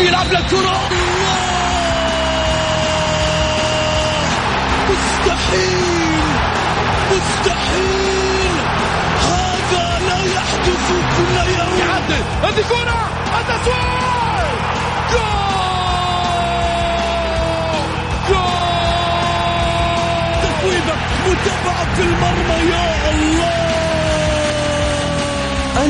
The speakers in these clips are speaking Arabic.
بيلعب للكرة مستحيل مستحيل هذا لا يحدث كل يوم يعدل. هذه كرة. التسويق جول. جول. متابعة في المرمى يا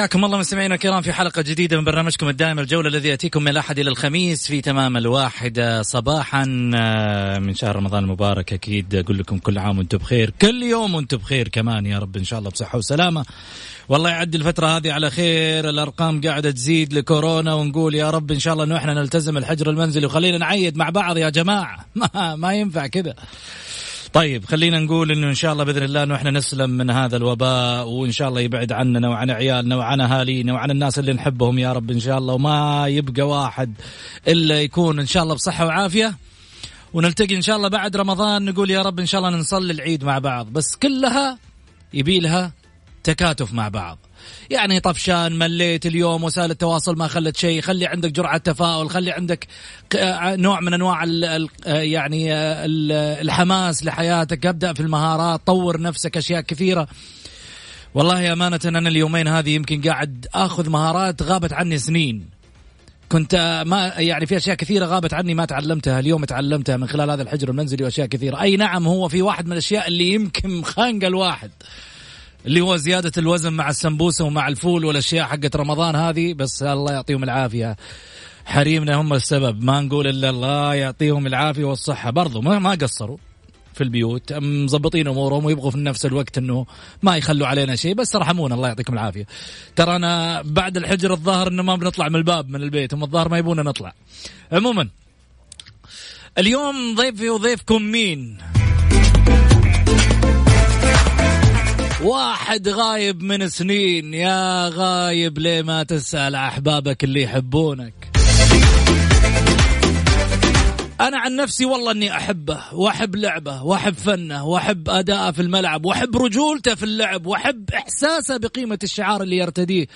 حياكم الله مستمعينا الكرام في حلقة جديدة من برنامجكم الدائم الجولة الذي يأتيكم من الأحد إلى الخميس في تمام الواحدة صباحا آه، من شهر رمضان المبارك أكيد أقول لكم كل عام وأنتم بخير كل يوم وأنتم بخير كمان يا رب إن شاء الله بصحة وسلامة. والله يعدي الفترة هذه على خير الأرقام قاعدة تزيد لكورونا ونقول يا رب إن شاء الله أنه إحنا نلتزم الحجر المنزلي. وخلينا نعيد مع بعض يا جماعة. ما, ما ينفع كذا. طيب خلينا نقول إنه إن شاء الله بإذن الله إنه إحنا نسلم من هذا الوباء وإن شاء الله يبعد عننا وعن عيالنا وعن اهالينا وعن الناس اللي نحبهم يا رب إن شاء الله وما يبقى واحد إلا يكون إن شاء الله بصحة وعافية. ونلتقي إن شاء الله بعد رمضان نقول يا رب إن شاء الله نصلي العيد مع بعض بس كلها يبي لها تكاتف مع بعض. يعني طفشان مليت اليوم وسائل التواصل ما خلت شيء. خلي عندك جرعة تفاؤل خلي عندك نوع من أنواع ال يعني ال الحماس لحياتك. ابدأ في المهارات طور نفسك أشياء كثيرة. والله أمانة أنا اليومين هذه يمكن قاعد أخذ مهارات غابت عني سنين. كنت ما يعني في أشياء كثيرة غابت عني ما تعلمتها اليوم تعلمتها من خلال هذا الحجر المنزلي وأشياء كثيرة. أي نعم هو في واحد من الأشياء اللي يمكن خانق الواحد. اللي هو زيادة الوزن مع السمبوسة ومع الفول والأشياء حقت رمضان هذه بس الله يعطيهم العافية. حريمنا هم السبب. ما نقول إلا الله يعطيهم العافية والصحة. برضو ما, ما قصروا في البيوت. مظبطين أمورهم ويبغوا في نفس الوقت إنه ما يخلوا علينا شيء بس ارحمونا الله يعطيكم العافية. ترى أنا بعد الحجر الظاهر إنه ما بنطلع من الباب من البيت. هم الظاهر ما يبونا نطلع. عموما اليوم ضيفي وضيفكم مين؟ واحد غايب من سنين. يا غايب ليه ما تسأل أحبابك اللي يحبونك؟ أنا عن نفسي والله أني أحبه وأحب لعبه وأحب فنه وأحب أداءه في الملعب وأحب رجولته في اللعب وأحب إحساسه بقيمة الشعار اللي يرتديه.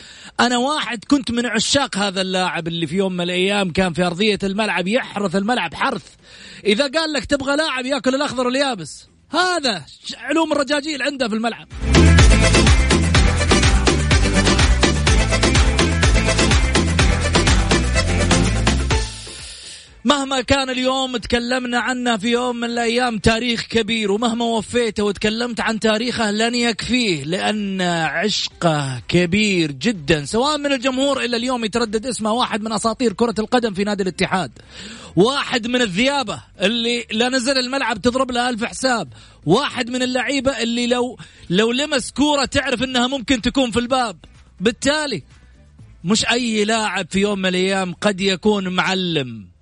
أنا واحد كنت من عشاق هذا اللاعب اللي في يوم من الأيام كان في أرضية الملعب يحرث الملعب حرث. إذا قال لك تبغى لاعب يأكل الأخضر واليابس هذا علوم الرجاجيل عنده في الملعب. مهما كان اليوم تكلمنا عنه في يوم من الأيام تاريخ كبير ومهما وفيته وتكلمت عن تاريخه لن يكفيه لأن عشقه كبير جدا. سواء من الجمهور إلى اليوم يتردد اسمه واحد من أساطير كرة القدم في نادي الاتحاد. واحد من الذيابة اللي لا نزل الملعب تضرب له ألف حساب. واحد من اللعيبة اللي لو لو لمس كورة تعرف إنها ممكن تكون في الباب. بالتالي مش أي لاعب في يوم من الأيام قد يكون معلم.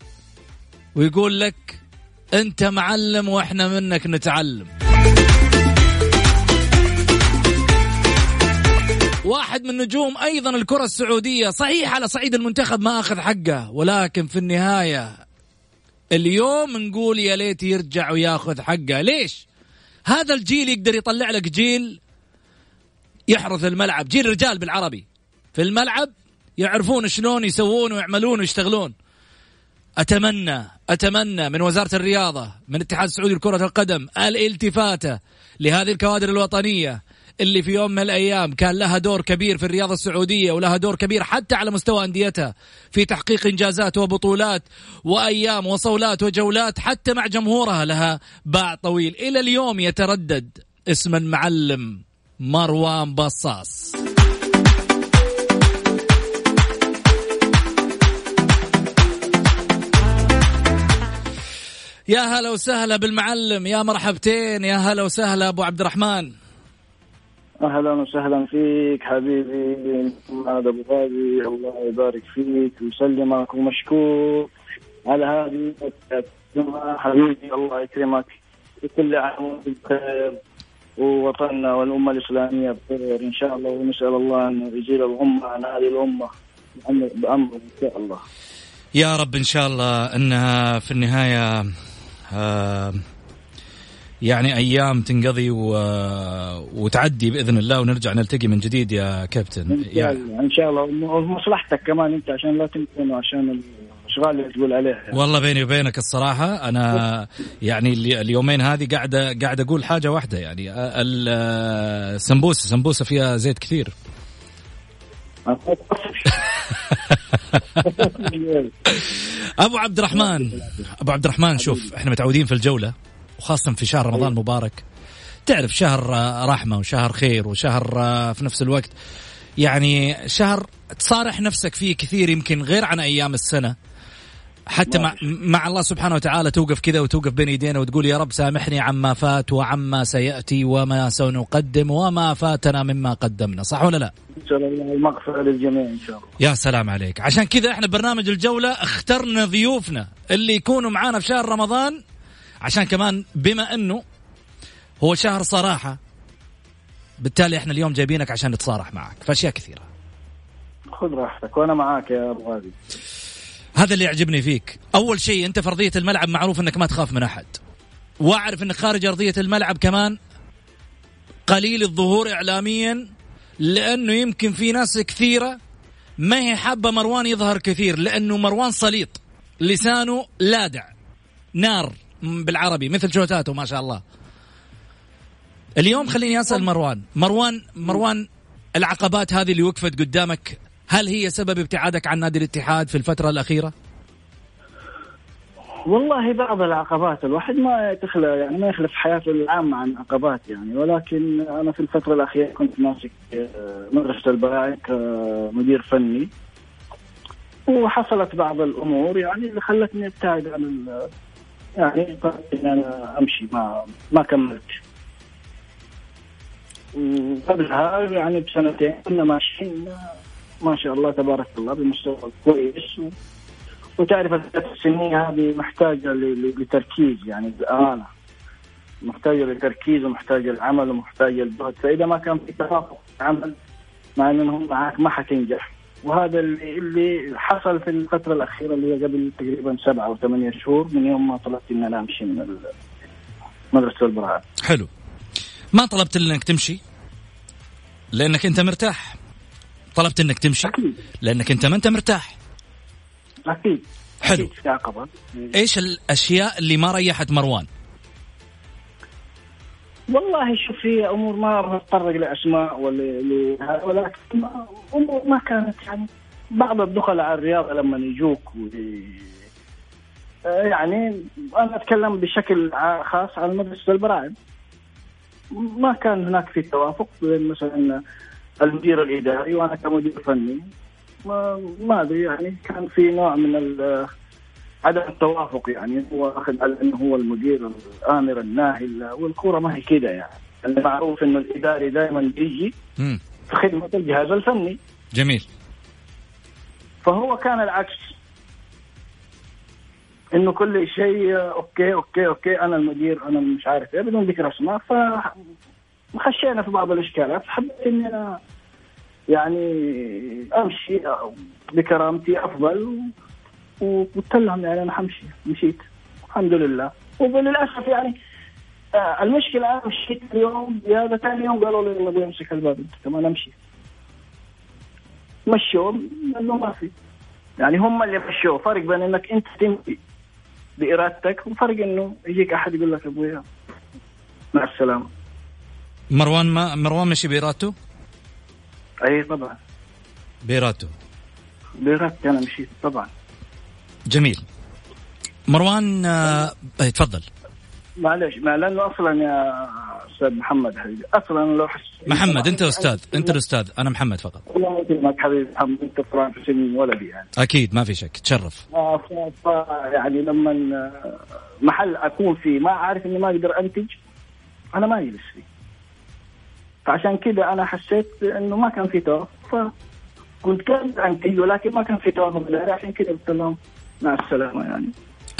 ويقول لك أنت معلم وإحنا منك نتعلم. واحد من نجوم أيضا الكرة السعودية صحيح على صعيد المنتخب ما أخذ حقه ولكن في النهاية اليوم نقول يا ليت يرجع وياخذ حقه. ليش؟ هذا الجيل يقدر يطلع لك جيل يحرث الملعب جيل رجال بالعربي. في الملعب يعرفون شلون يسوون ويعملون ويشتغلون. أتمنى أتمنى من وزارة الرياضة من الاتحاد السعودي لكرة القدم الالتفاتة لهذه الكوادر الوطنية اللي في يوم من الأيام كان لها دور كبير في الرياضة السعودية ولها دور كبير حتى على مستوى أنديتها في تحقيق إنجازات وبطولات وأيام وصولات وجولات حتى مع جمهورها لها باع طويل. إلى اليوم يتردد اسم المعلم مروان بصاص. يا هلا وسهلا بالمعلم يا مرحبتين يا هلا وسهلا أبو عبد الرحمن أهلا وسهلا فيك حبيبي محمد أبو غازي الله يبارك فيك ويسلمك ومشكور على هذه حبيبي الله يكرمك وكل عام بخير ووطننا والأمة الإسلامية بخير. إن شاء الله ونسأل الله أن يزيل الغمه عن هذه الأمة بامره إن شاء الله. يا رب إن شاء الله إنها في النهاية يعني أيام تنقضي و... وتعدي بإذن الله ونرجع نلتقي من جديد يا كابتن. إن شاء يعني الله إن شاء الله. ومصلحتك كمان أنت عشان لا تنسى وعشان الأشغال اللي تقول عليها. والله بيني وبينك الصراحة أنا يعني اليومين هذه قاعدة قاعد أقول حاجة واحدة يعني السمبوسه سمبوسة فيها زيت كثير. ابو عبد الرحمن أبو عبد الرحمن شوف إحنا متعودين في الجولة وخاصة في شهر رمضان المبارك. تعرف شهر رحمة وشهر خير وشهر في نفس الوقت. يعني شهر تصارح نفسك فيه كثير يمكن غير عن أيام السنة. حتى مع, مع الله سبحانه وتعالى توقف كذا وتوقف بين يدينا وتقول يا رب سامحني عما فات وعما سيأتي وما سنقدم وما فاتنا مما قدمنا. صح ولا لا؟ شاء الله المغفرة للجميع إن شاء الله. يا سلام عليك. عشان كذا إحنا برنامج الجولة اخترنا ضيوفنا اللي يكونوا معانا في شهر رمضان. عشان كمان بما إنه هو شهر صراحة بالتالي إحنا اليوم جايبينك عشان نتصارح معك. في أشياء كثيرة. خذ راحتك وأنا معاك يا أبو غازي. هذا اللي يعجبني فيك. أول شيء أنت في أرضية الملعب معروف إنك ما تخاف من أحد. وأعرف إنك خارج أرضية الملعب كمان قليل الظهور اعلاميا لأنه يمكن في ناس كثيرة ما هي حابة مروان يظهر كثير لأنه مروان سليط لسانه لادع. نار بالعربي مثل شوتاته ما شاء الله. اليوم خليني أسأل مروان. مروان مروان العقبات هذه اللي وقفت قدامك هل هي سبب ابتعادك عن نادي الاتحاد في الفترة الأخيرة؟ والله بعض العقبات الواحد ما تخلى يعني ما يخلف حياته العامة عن عقبات يعني. ولكن أنا في الفترة الأخيرة كنت ماسك آه، مدرسة البراعم كمدير فني. وحصلت بعض الأمور يعني اللي خلتني أبتعد عن يعني قررت إن أنا أمشي ما ما كملت. وقبلها يعني بسنتين كنا ماشيين ما شاء الله تبارك الله بمستوى كويس. وتعرف الثلاث سنين هذه محتاجة لتركيز يعني بامانه محتاجة لتركيز ومحتاجة للعمل ومحتاجة للجهد فإذا ما كان في توافق العمل مع إنهم معك ما حتنجح. وهذا اللي, حصل في الفترة الأخيرة اللي هي قبل تقريبا سبعة أو ثمانية شهور من يوم ما طلبت إن أنا أمشي من مدرسة البراعم. حلو. ما طلبت إنك تمشي؟ لأنك أنت مرتاح. طلبت إنك تمشي أكيد. لأنك أنت ما أنت مرتاح. أكيد. حلو. أكيد. عقبة إيش الأشياء اللي ما ريحت مروان؟ والله شوف هي أمور ما بتطرق لأسماء ولا ولكن أمور ما كانت يعني بعض الدخلاء على الرياضه لما يجوك يعني أنا أتكلم بشكل خاص عن مدرسه البراعم. ما كان هناك في توافق بين مثلا المدير الإداري وأنا كمدير فني. ما أدري يعني كان في نوع من عدم التوافق يعني هو أخذ على إنه هو المدير الآمر الناهي والكورة ما هي كده يعني. المعروف إنه الإداري دائما بيجي في خدمة الجهاز الفني. جميل. فهو كان العكس. إنه كل شيء okay okay okay أنا المدير أنا مش عارف إيه بدون ذكر أسماء ف خشينا في بعض الإشكالات حبيت إني أنا يعني أمشي بكرامتي أفضل وقلت لهم يعني أنا حمشي. مشيت. الحمد لله. وللأسف يعني آه المشكلة أنا مشيت اليوم زياده ثاني يوم قالوا لي يلا امسك الباب أنت كمان أمشي. مشوا انه ما في. يعني هم اللي مشوا فرق بين إنك أنت تمشي بإرادتك وفرق إنه يجيك أحد يقول لك أبويا مع السلامة. مروان ما مروان مشي بإرادته؟ أي طبعا. بارادته بارادتي أنا مشيت طبعا. جميل. مروان آه... تفضل. معلش ما لأنه أصلا يا أستاذ محمد حبيبي أصلا لو حس محمد أنت أستاذ أنت الأستاذ أنا محمد فقط. الله يكرمك حبيبي محمد أنت قران في سن ولدي يعني. أكيد ما في شك تشرف. آه، يعني لما آه، محل أكون فيه ما عارف إني ما أقدر أنتج أنا ما أجلس فيه. فعشان كذا أنا حسيت إنه ما كان في توافق فكنت كان انتج ولكن ما كان في توافق عشان كذا قلت لهم مع السلامة يعني.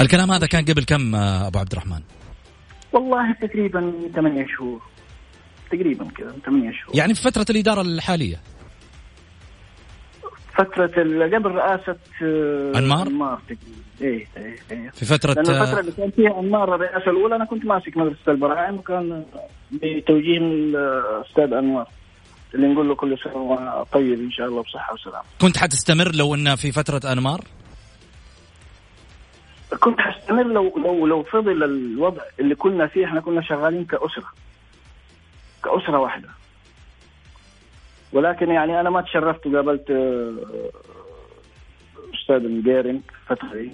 الكلام هذا كان قبل كم أبو عبد الرحمن؟ والله تقريبا ثمانية شهور. تقريبا كذا ثمانية شهور. يعني في فترة الإدارة الحالية؟ فترة قبل رئاسة آه، أنمار؟ أنمار إيه إيه إيه. في فترة لأن الفترة آه، اللي كان فيها أنمار الرئاسة الأولى أنا كنت ماسك مدرسة البراعم وكان بتوجيه من الأستاذ أنوار اللي نقول له كل سنة وهو طيب إن شاء الله بصحة وسلامة. كنت حتستمر لو انه في فترة أنمار؟ كنت حستمر لو لو لو فضل الوضع اللي كنا فيه إحنا كنا شغالين كأسرة. كأسرة واحدة. ولكن يعني أنا ما تشرفت وقابلت آه، أستاذ مديرن فترة دي.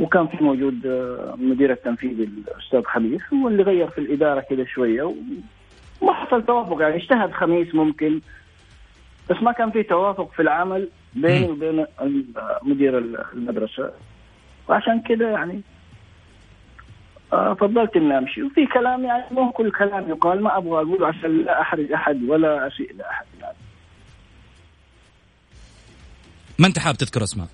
وكان في موجود آه، مدير التنفيذي الأستاذ خميس هو اللي غير في الإدارة كده شوية وما حصل توافق. يعني اجتهد خميس ممكن بس ما كان في توافق في العمل بيني. وبين مدير المدرسة. وعشان كده يعني آه فضلت إني أمشي. وفي كلام يعني مو كل كلام يقال ما أبغى اقوله عشان لا أحرج أحد ولا أسيء لأحد. يعني ما أنت حاب تذكر اسماء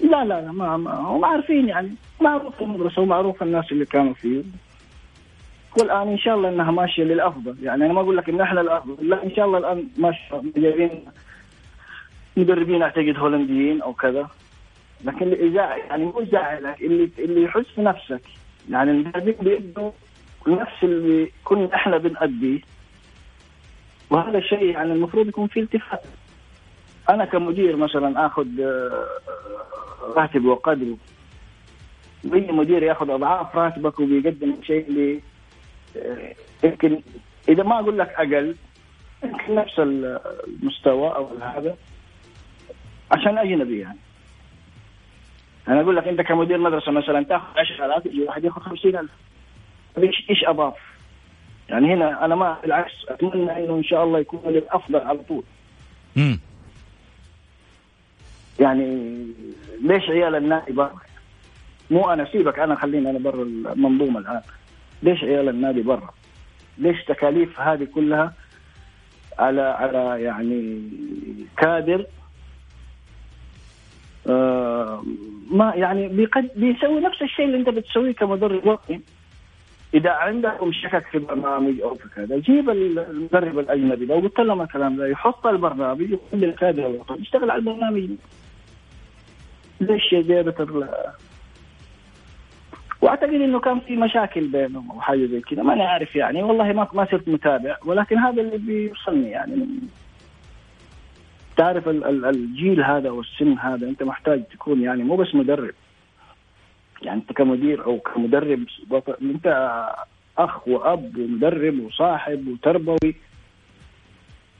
لا لا لا ما, ما هم عارفين يعني معروف المدرسة ومعروف الناس اللي كانوا فيه. والآن إن شاء الله إنها ماشية للأفضل. يعني أنا ما أقول لك إن إحنا الأفضل لا إن شاء الله الآن ماشية. جايبين مدربين أعتقد هولنديين أو كذا. لكن اللي يعني مو يزعلك اللي اللي يحس في نفسك يعني المدربين بيدوا نفس اللي كنا إحنا بنأديه وهذا الشيء يعني المفروض يكون فيه التفات أنا كمدير مثلا آخذ آه، راتب وقدره. بيجي مدير يأخذ أضعاف راتبك وبيقدم شيء اللي آه، يمكن إذا ما أقول لك أقل يمكن نفس المستوى أو هذا عشان أجنبي يعني. أنا أقول لك أنت كمدير مدرسة مثلا تأخذ 10000 يجي واحد يأخذ 50000 إيش إيش اضاف؟ يعني هنا أنا ما بالعكس أتمنى إنه إن شاء الله يكون للافضل على طول. امم يعني ليش عيال النادي برا؟ مو أنا سيبك أنا خليني أنا برا المنظومة الآن ليش عيال النادي برا؟ ليش تكاليف هذه كلها على على يعني كادر آه ما يعني بيقد بيسوي نفس الشيء اللي أنت بتسويه كمدرب وطني إذا عندكم شكك في برنامج أو في كذا جيب المدرب الأجنبي لو قلت لهم الكلام ده يحط البرنامج ويخلي الكادر يشتغل على البرنامج ليش زيادة ال واعتقد إنه كان في مشاكل بينهم أو حاجة زي كذا ماني عارف يعني والله ما ما صرت متابع ولكن هذا اللي بيوصلني يعني. تعرف ال- ال- الجيل هذا والسن هذا أنت محتاج تكون يعني مو بس مدرب. يعني أنت كمدير أو كمدرب أنت أخ وأب ومدرب وصاحب وتربوي.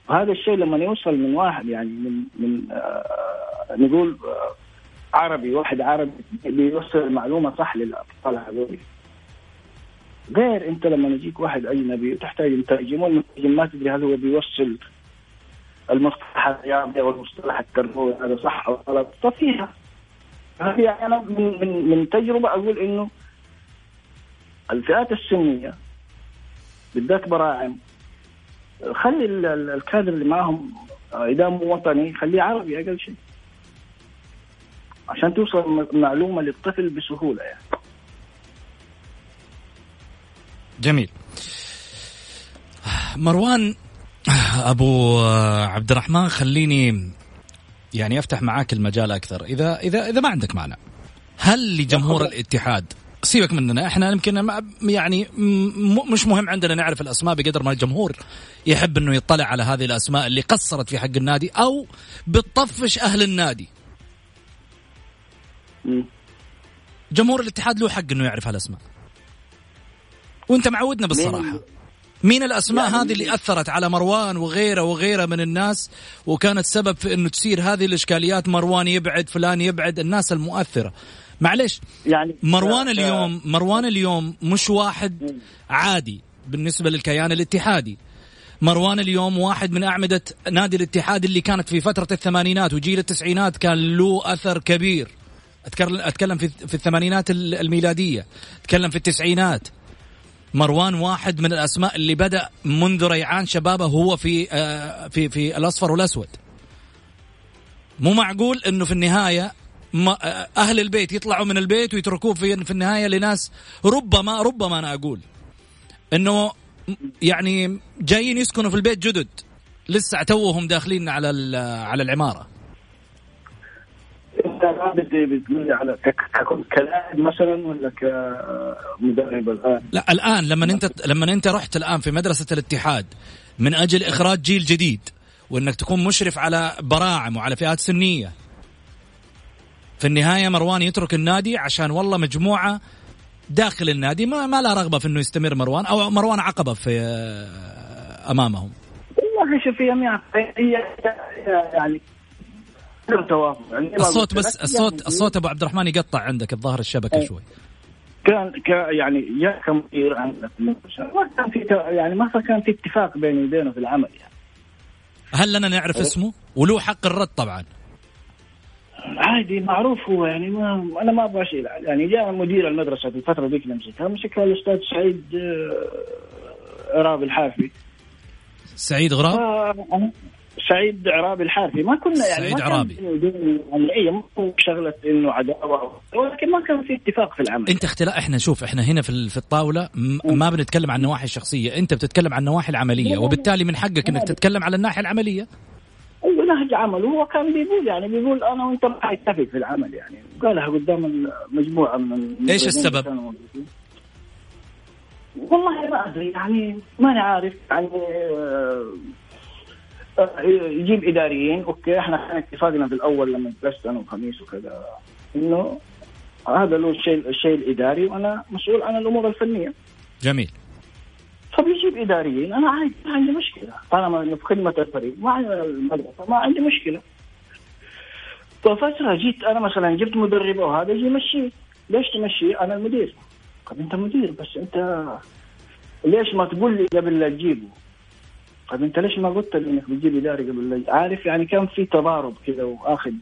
وهذا الشيء لما يوصل من واحد يعني من من آه نقول آه عربي واحد عربي بيوصل المعلومه صح للأطفال هذول. غير أنت لما يجيك واحد أجنبي وتحتاج مترجم والمترجم ما تدري هل هو بيوصل المصطلح الرياضي أو المصطلح التربوي هذا صح أو غلط؟ ففيها هذه أنا من من من تجربة أقول إنه الفئات السنية بالذات براعم خلي ال- ال- الكادر اللي معاهم إذا مو وطني خليه عربي أقل شيء. عشان توصل م- معلومة للطفل بسهولة يعني. جميل. مروان أبو عبد الرحمن خليني يعني أفتح معاك المجال أكثر. إذا إذا إذا ما عندك مانع هل لجمهور الاتحاد سيبك مننا إحنا يمكن يعني مش مهم عندنا نعرف الأسماء بقدر ما الجمهور يحب إنه يطلع على هذه الأسماء اللي قصرت في حق النادي أو بتطفش أهل النادي. جمهور الاتحاد له حق إنه يعرف هالأسماء. وأنت معودنا بالصراحة. مين؟ الأسماء يعني- هذه اللي أثرت على مروان وغيره وغيره من الناس وكانت سبب في إنه تصير هذه الإشكاليات؟ مروان يبعد فلان يبعد الناس المؤثرة. معلش يعني مروان اليوم مروان اليوم مش واحد عادي بالنسبة للكيان الاتحادي. مروان اليوم واحد من أعمدة نادي الاتحاد اللي كانت في فترة الثمانينات وجيل التسعينات كان له أثر كبير. أتكلم في, في الثمانينات الميلادية. أتكلم في التسعينات. مروان واحد من الأسماء اللي بدأ منذ ريعان شبابه هو في آه، في في الأصفر والأسود. مو معقول إنه في النهاية آه، أهل البيت يطلعوا من البيت ويتركوه في في النهاية لناس ربما ربما أنا أقول إنه يعني جايين يسكنوا في البيت جدد. لسه توهم داخلين على على العمارة. بتقول على كلاعب مثلا ولا كمدرب الآن؟ لا الآن لما انت لما انت رحت الآن في مدرسة الاتحاد من أجل إخراج جيل جديد وإنك تكون مشرف على براعم وعلى فئات سنية في النهاية مروان يترك النادي عشان والله مجموعة داخل النادي ما, ما لا رغبة في إنه يستمر مروان أو مروان عقبة في آه، أمامهم والله شوف هي يعني الصوت بس الصوت يعني الصوت أبو عبد الرحمن يقطع عندك الظاهر الشبكة إيه. شوي. كان يعني يا كمدير عندك ما كان في يعني ما كان في اتفاق بيني وبينه في العمل يعني. هل لنا نعرف اسمه؟ وله حق الرد طبعا. عادي معروف هو يعني ما أنا ما أبغى شيء. يعني جاء مدير المدرسة في الفترة ذيك اللي مسكها مسكها الأستاذ سعيد آه، عراب الحافي. سعيد غراب؟ سعيد عرابي الحارثي. ما كنا يعني سعيد ما عرابي. يعني مو شغلة إنه عداوة ولكن ما كان في اتفاق في العمل. أنت اختلاف إحنا شوف إحنا هنا في في الطاولة ما بنتكلم عن النواحي الشخصية أنت بتتكلم عن النواحي العملية وبالتالي من حقك إنك تتكلم على الناحية العملية؟ أيوه نهج عمل وهو كان بيقول يعني بيقول أنا وأنت ما حنتفق في العمل يعني. قالها قدام المجموعة من إيش السبب؟ والله ما أدري يعني ماني عارف يعني آه، يجيب إداريين أوكي إحنا كان اتفاقنا في الأول لما جلست أنا وخميس وكذا إنه هذا له الشيء الشيء الاداري وأنا مسؤول عن الأمور الفنية. جميل. فبيجيب إداريين أنا عادي ما عندي مشكلة طالما إنه في خدمة الفريق ما المدرسة ما عندي مشكلة. ففتره جيت أنا مثلا جبت مدرب وهذا يجي يمشيه ليش تمشيه؟ أنا المدير. طب أنت مدير بس أنت ليش ما تقول لي قبل لا تجيبه؟ طيب انت ليش ما قلت لي إنك بتجيب إداري قبل عارف يعني كان في تضارب كذا وآخذ.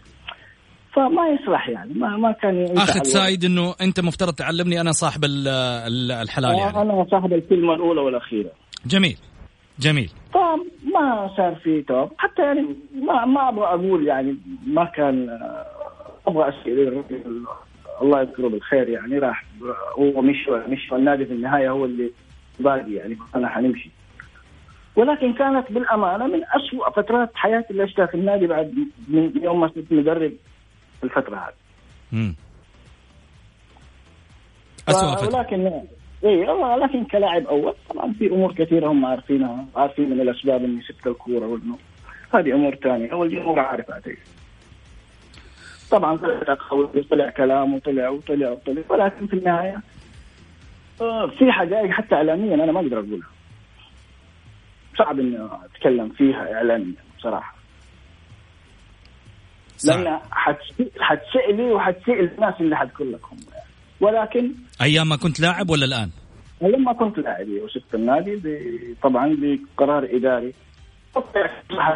فما يصلح يعني ما ما كان اخذ سايد إنه أنت مفترض تعلمني أنا صاحب الحلال يعني. أنا صاحب الكلمة الأولى والأخيرة. جميل جميل. فما صار في توب. حتى يعني ما ما أبغى أقول يعني ما كان أبغى اسال الله يذكره بالخير يعني راح هو مشي مشي النادي في النهاية هو اللي باقي يعني أنا حنمشي. ولكن كانت بالأمانة من أسوأ فترات حياتي اللي عشتها في النادي بعد من يوم ما صرت مدرب الفترة هذه. امم أسوأ فترة. ولكن اي لكن كلاعب أول طبعا في أمور كثيرة هم عارفينها عارفين من الأسباب إني سبت الكورة وإنه هذه أمور ثانية أول امور عارفها طبعا طلع كلام وطلع وطلع وطلع ولكن في النهاية آه، في حقائق حتى اعلاميا أنا ما أقدر أقولها. صعب إني أتكلم فيها اعلانيا بصراحة. لأن حتسالي وحتسال الناس اللي حتقول لكم ولكن أيام ما كنت لاعب ولا الآن؟ أيام ما كنت لاعب وسبت النادي طبعا بقرار إداري.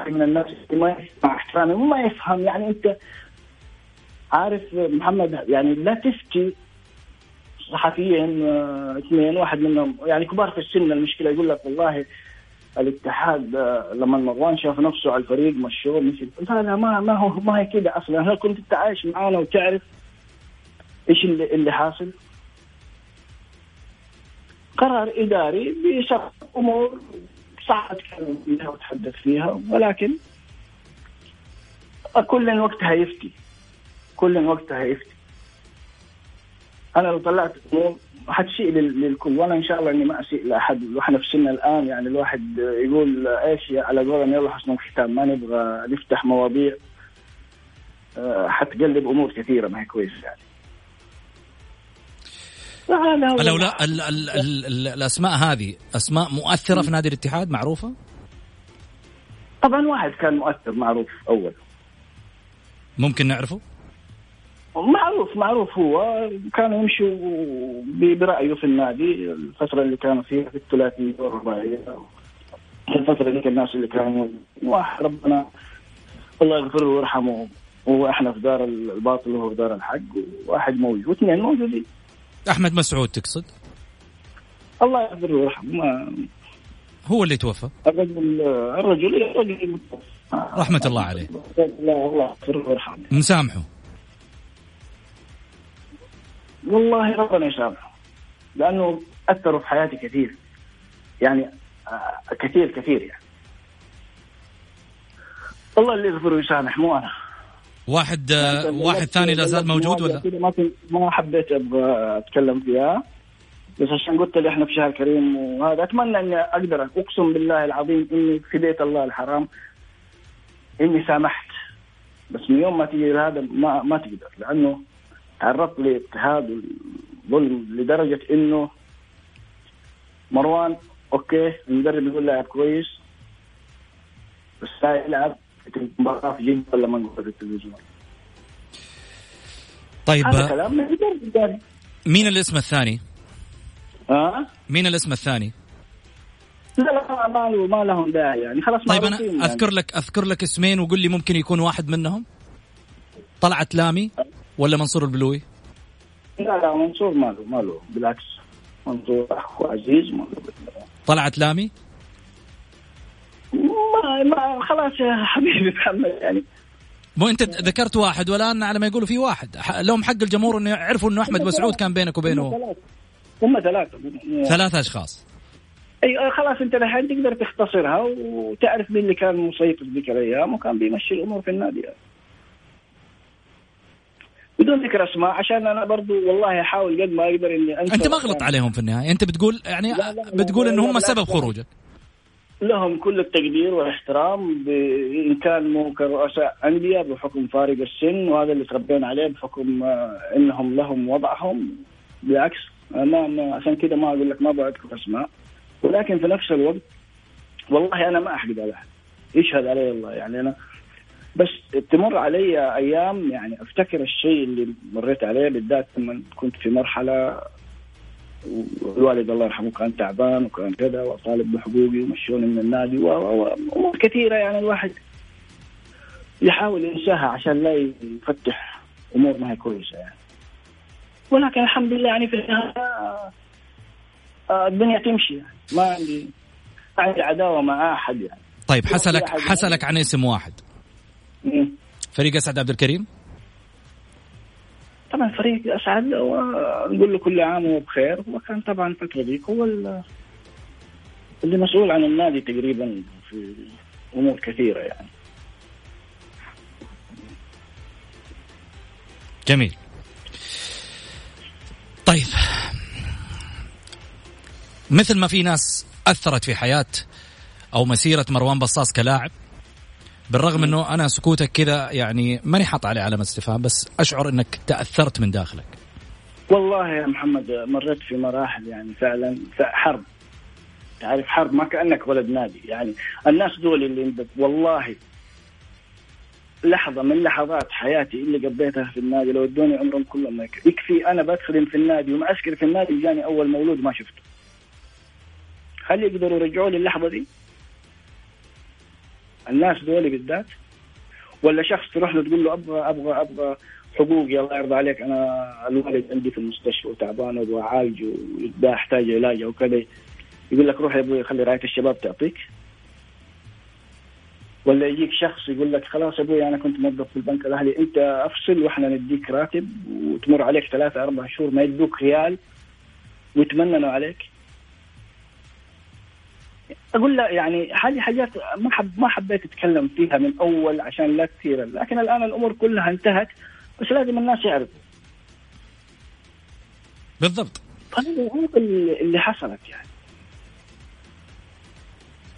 من الناس ما مع احترامي وما يفهم. يعني أنت عارف محمد يعني لا تفتي صحفيين آه، اثنين واحد منهم. يعني كبار في السن المشكلة يقول لك والله الاتحاد آه، لما مروان شاف نفسه على الفريق مشوه مشي لا لا ما ما هو ما هي كذا أصلا. هل كنت أنت عايش معانا وتعرف إيش اللي, اللي حاصل؟ قرار إداري بشرط أمور صعب اتكلم فيها واتحدث فيها ولكن كل وقتها يفتي. كل وقتها يفتي. أنا لو طلعت امور حتسيء للكل. وأنا إن شاء الله إني ما أسيء لأحد. وإحنا في سن الآن يعني الواحد يقول إيش على قولهم يلا حسن الختام ما نبغى نفتح مواضيع آه، حتقلب أمور كثيرة ما هي كويسة يعني. لو لا ال ال ال الأسماء هذه أسماء مؤثرة في نادي الاتحاد معروفة؟ طبعا واحد كان مؤثر معروف أول. ممكن نعرفه؟ معروف معروف هو. كانوا يمشوا برأيه في النادي الفترة اللي كانوا فيها في الثلاثية والرباعية الفترة اللي الناس اللي كانوا واحد ربنا الله يغفر له ويرحمه. وإحنا في دار الباطل وهو في دار الحق واحد موجود واثنين موجودين. أحمد مسعود تقصد؟ الله يغفر له ويرحمه. هو اللي توفى. الرجل الرجل الرجل. رحمة الله عليه. لا الله يغفر له ويرحمه. مسامحه والله ربنا يسامحه لأنه اثروا في حياتي كثير. يعني آه، كثير كثير يعني. الله اللي يغفر ويسامح مو أنا. واحد آه، واحد ثاني لا زال موجود ولا؟ ما ما حبيت أبغى أتكلم فيها. بس عشان قلت لي إحنا في شهر كريم وهذا أتمنى إني أقدر أقسم بالله العظيم إني في بيت الله الحرام إني سامحت. بس من يوم ما تيجي هذا ما ما تقدر لأنه تعرضت لاضطهاد وظلم لدرجة إنه مروان okay المدرب يقول لاعب كويس بس لا يلعب في المباراة في جدة ولا ما في التلفزيون طيب هذا كلام من المدرب مين الاسم الثاني؟ ها؟ مين الاسم الثاني؟ لا لا ما له ما لهم داعي يعني خلاص طيب أنا معروفين أذكر لك أذكر لك اسمين وقول لي ممكن يكون واحد منهم طلعت لامي ولا منصور البلوي؟ لا لا منصور ما له ما له بالعكس منصور أخو عزيز ما له طلعت لامي؟ ما, ما خلاص يا حبيبي محمد يعني مو أنت ذكرت واحد والآن على ما يقولوا في واحد لهم حق الجمهور إنه يعرفوا إنه أحمد مسعود كان بينك وبينه ثلاثة. هم ثلاثة ثلاث أشخاص أي خلاص أنت الحين تقدر تختصرها وتعرف مين اللي كان مسيطر ذيك الأيام وكان بيمشي الأمور في النادي يعني. بدون ذكر أسماء عشان أنا برضو والله أحاول قد ما أقدر إني أنسى أنت ما غلط عليهم في النهاية أنت بتقول يعني لا، لا، بتقول لا، هم سبب. خروجك. لهم كل التقدير والاحترام إن كانوا كرؤساء أندية بحكم فارق السن وهذا اللي تربينا عليه بحكم آه، إنهم لهم وضعهم. بالعكس ما ما عشان كذا ما أقول لك ما بذكر أسماء. ولكن في نفس الوقت والله أنا ما أحقد على أحد. يشهد علي الله يعني أنا بس تمر علي أيام يعني أفتكر الشيء اللي مريت عليه بالذات لما كنت في مرحلة والوالد الله يرحمه كان تعبان وكان كذا وطالب بحقوقي ومشوني من النادي وأمور كثيرة يعني الواحد يحاول ينساها عشان لا يفتح أمور ما هي كويسة يعني. ولكن الحمد لله يعني في النهاية آه، الدنيا تمشي يعني. ما عندي ما عندي عداوة مع أحد يعني. طيب حسلك أحد يعني. حسلك عن اسم واحد. مم. فريق أسعد عبد الكريم؟ طبعا فريق أسعد ونقول له كل عام وهو بخير. هو كان طبعا الفترة ذيك هو ال- اللي مسؤول عن النادي تقريبا في أمور كثيرة يعني. جميل. طيب. مثل ما في ناس أثرت في حياة أو مسيرة مروان بصاص كلاعب بالرغم إنه أنا سكوتك كذا يعني ماني حاط عليه علامة استفهام بس أشعر إنك تأثرت من داخلك. والله يا محمد مريت في مراحل يعني فعلا حرب. تعرف حرب ما كأنك ولد نادي. يعني الناس دول اللي والله لحظة من لحظات حياتي اللي قضيتها في النادي لو ادوني عمرهم كلهم يكفي أنا بخدم في النادي ومعسكر في النادي جاني أول مولود ما شفته. هل يقدروا يرجعوا لي اللحظه دي؟ الناس دول بالذات. ولا شخص تروح له تقول له أبغى أبغى أبغى حقوقي الله يرضى عليك أنا الوالد عندي في المستشفى وتعبان وأبغى أعالجه وده أحتاج علاج أو كذا يقول لك روح يا أبوي خلي رعاية الشباب تعطيك. ولا يجيك شخص يقول لك خلاص أبوي أنا كنت موظف في البنك الأهلي أنت أفصل وإحنا نديك راتب وتمر عليك ثلاثة أربع شهور ما يدوك ريال ويتمننوا عليك. أقول لا يعني هذه حاجات ما حب ما حبيت أتكلم فيها من أول عشان لا تثير لكن الآن الأمور كلها انتهت بس لازم الناس يعرفوا. بالضبط. هذا هو اللي حصلت يعني.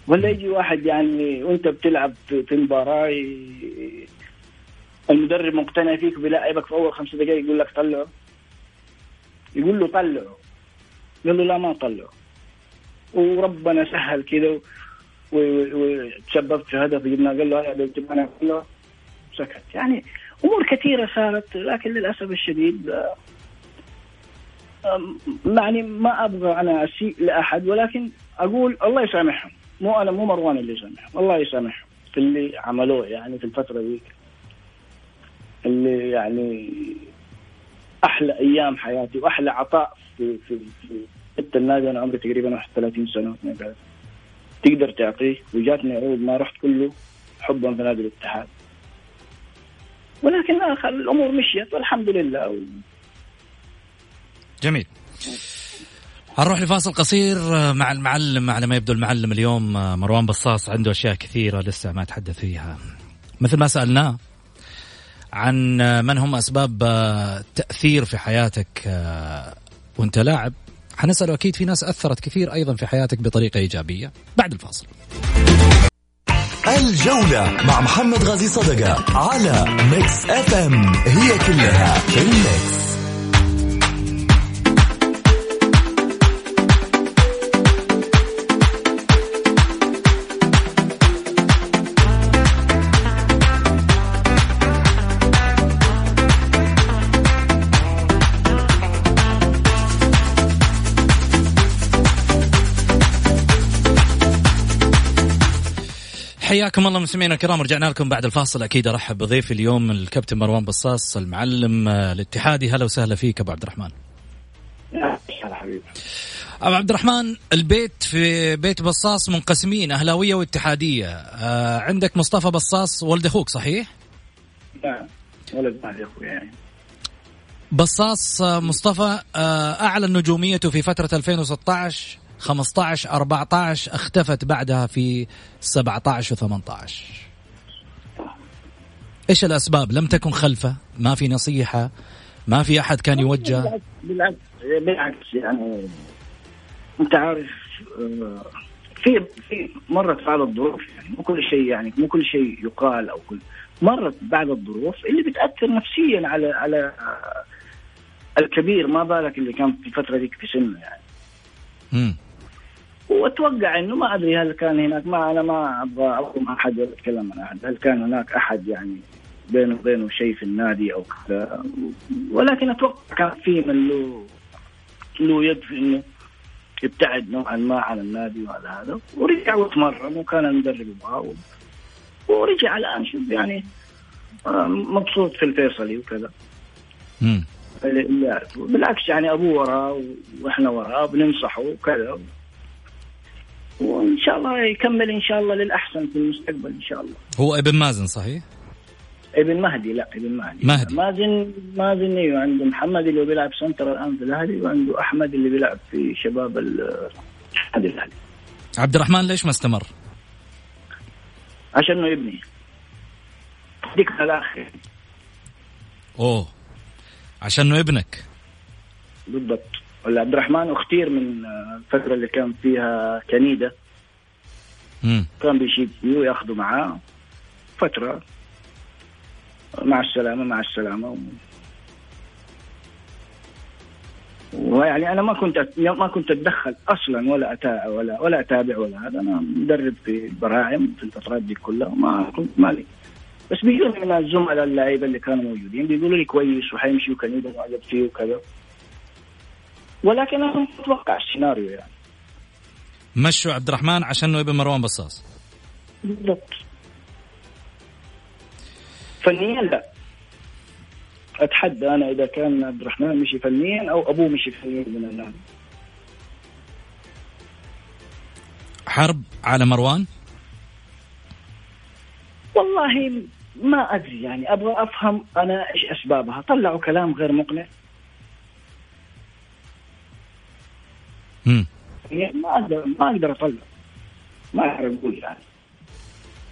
ولا يجي واحد يعني وأنت بتلعب في مباراه المدرب مقتنع فيك بيلاعبك في أول خمس دقائق يقول لك طلعه. يقول له طلعه. قال له لا ما طلعه. وربنا سهل و- وتسببت في هدف جبنا قال له يا بنت أنا كله سكت. يعني أمور كثيرة صارت لكن للأسف الشديد يعني ما أبغى أنا أسيء لأحد ولكن أقول الله يسامحهم. مو أنا مو مروان اللي يسامحهم. الله يسامحهم في اللي عملوه يعني في الفترة ذيك اللي يعني أحلى أيام حياتي وأحلى عطاء في في في النادي أنا عمري تقريبا 31 سنة تقدر تعطيه. وجاتني عروض ما رحت كله حبا في نادي الاتحاد. ولكن الأمور مشيت والحمد لله. جميل. هنروح لفاصل قصير. مع المعلم على ما يبدو المعلم اليوم مروان بصاص عنده أشياء كثيرة لسه ما تحدث فيها. مثل ما سالناه عن من هم أسباب تأثير في حياتك وأنت لاعب. حنساله أكيد في ناس أثرت كثير أيضا في حياتك بطريقة إيجابية. بعد الفاصل. الجولة مع محمد غازي صدقة على Mix FM هي كلها في الميكس حياكم الله مستمعينا الكرام رجعنا لكم بعد الفاصل أكيد أرحب بضيفي اليوم الكابتن مروان بصاص المعلم آه، الاتحادي هلا وسهلا فيك أبو عبد الرحمن. هلا حبيبي. أبو عبد الرحمن البيت في بيت بصاص منقسمين أهلاوية واتحادية آه عندك مصطفى بصاص ولد أخوك صحيح؟ نعم ولد أخوي يعني بصاص آه، مصطفى آه أعلن نجوميته في فترة 2016 15 14 اختفت بعدها في 17 و18 إيش الأسباب؟ لم تكن خلفة ما في نصيحة ما في أحد كان يوجه؟ بالعكس بالعكس يعني أنت عارف آه، في في مرت بعض الظروف يعني مو كل شيء يعني مو كل شيء يقال أو كل مرت بعض الظروف اللي بتأثر نفسيا على على الكبير. ما بالك اللي كان في الفترة ذيك في سنه يعني. امم وأتوقع إنه ما أدري هل كان هناك ما أنا ما أبغى أقوم أحد ولا أتكلم عن أحد، هل كان هناك أحد يعني بينه وبينه شيء في النادي أو كذا؟ ولكن أتوقع كان في من له له يد في إنه ابتعد نوعا ما عن النادي وعلى هذا. ورجع وتمرن وكان المدرب يبغاه ورجع الآن شوف يعني آه، مبسوط في الفيصلي وكذا. امم بالعكس يعني أبوه وراه وإحنا وراه بننصحه وكذا. وإن شاء الله يكمل إن شاء الله للأحسن في المستقبل إن شاء الله. هو ابن مازن صحيح؟ ابن مهدي لا ابن مهدي. مهدي. مازن مازن أيوه عنده محمد اللي بيلعب سنتر الآن في الأهلي وعنده أحمد اللي بيلعب في شباب النادي الأهلي. عبد الرحمن ليش ما استمر؟ عشان إنه يبني. ديك الآخر. أوه. عشان إنه ابنك بالضبط. عبد الرحمن اختير من الفترة اللي كان فيها كنيدة. مم. كان بيشيل فيه وياخذه معاه فترة. مع السلامة مع السلامة. ويعني أنا ما كنت ما كنت أتدخل أصلا ولا أتا ولا ولا أتابع ولا هذا. أنا مدرب في براعم في الفترات دي كلها. ما كنت مالي بس بيجوني من الزملاء اللعيبة اللي كانوا موجودين. بيقولوا لي كويس وحيمشي وكنيدا معجب فيه وكذا. ولكن أنا أتوقع السيناريو يعني. مشوا عبد الرحمن عشان ابن مروان بصاص. بالضبط. فنيا لا. أتحدى أنا إذا كان عبد الرحمن مشي فنيا أو أبوه مشي فنيا من النادي حرب على مروان؟ والله ما أدري يعني أبغى أفهم أنا إيش أسبابها. طلعوا كلام غير مقنع. ما أقدر ما أقدر أطلع. ما أقدر أقول يعني.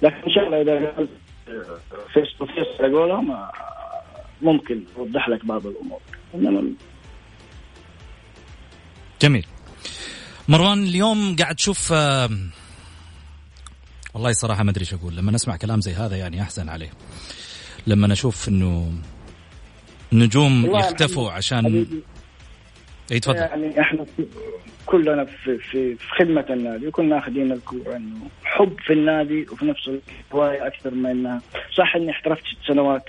لكن إن شاء الله إذا face to face اقولهم ممكن أوضح لك بعض الأمور. إنما جميل. مروان اليوم قاعد تشوف والله صراحة ما أدري إيش أقول. لما نسمع كلام زي هذا يعني أحزن عليه. لما نشوف إنه نجوم يختفوا عشان إي تفضل. يعني إحنا كلنا في في في خدمة النادي وكنا أخذين الكورة إنه حب في النادي وفي نفس الوقت هواية أكثر من إنها. صح إني احترفت ست سنوات.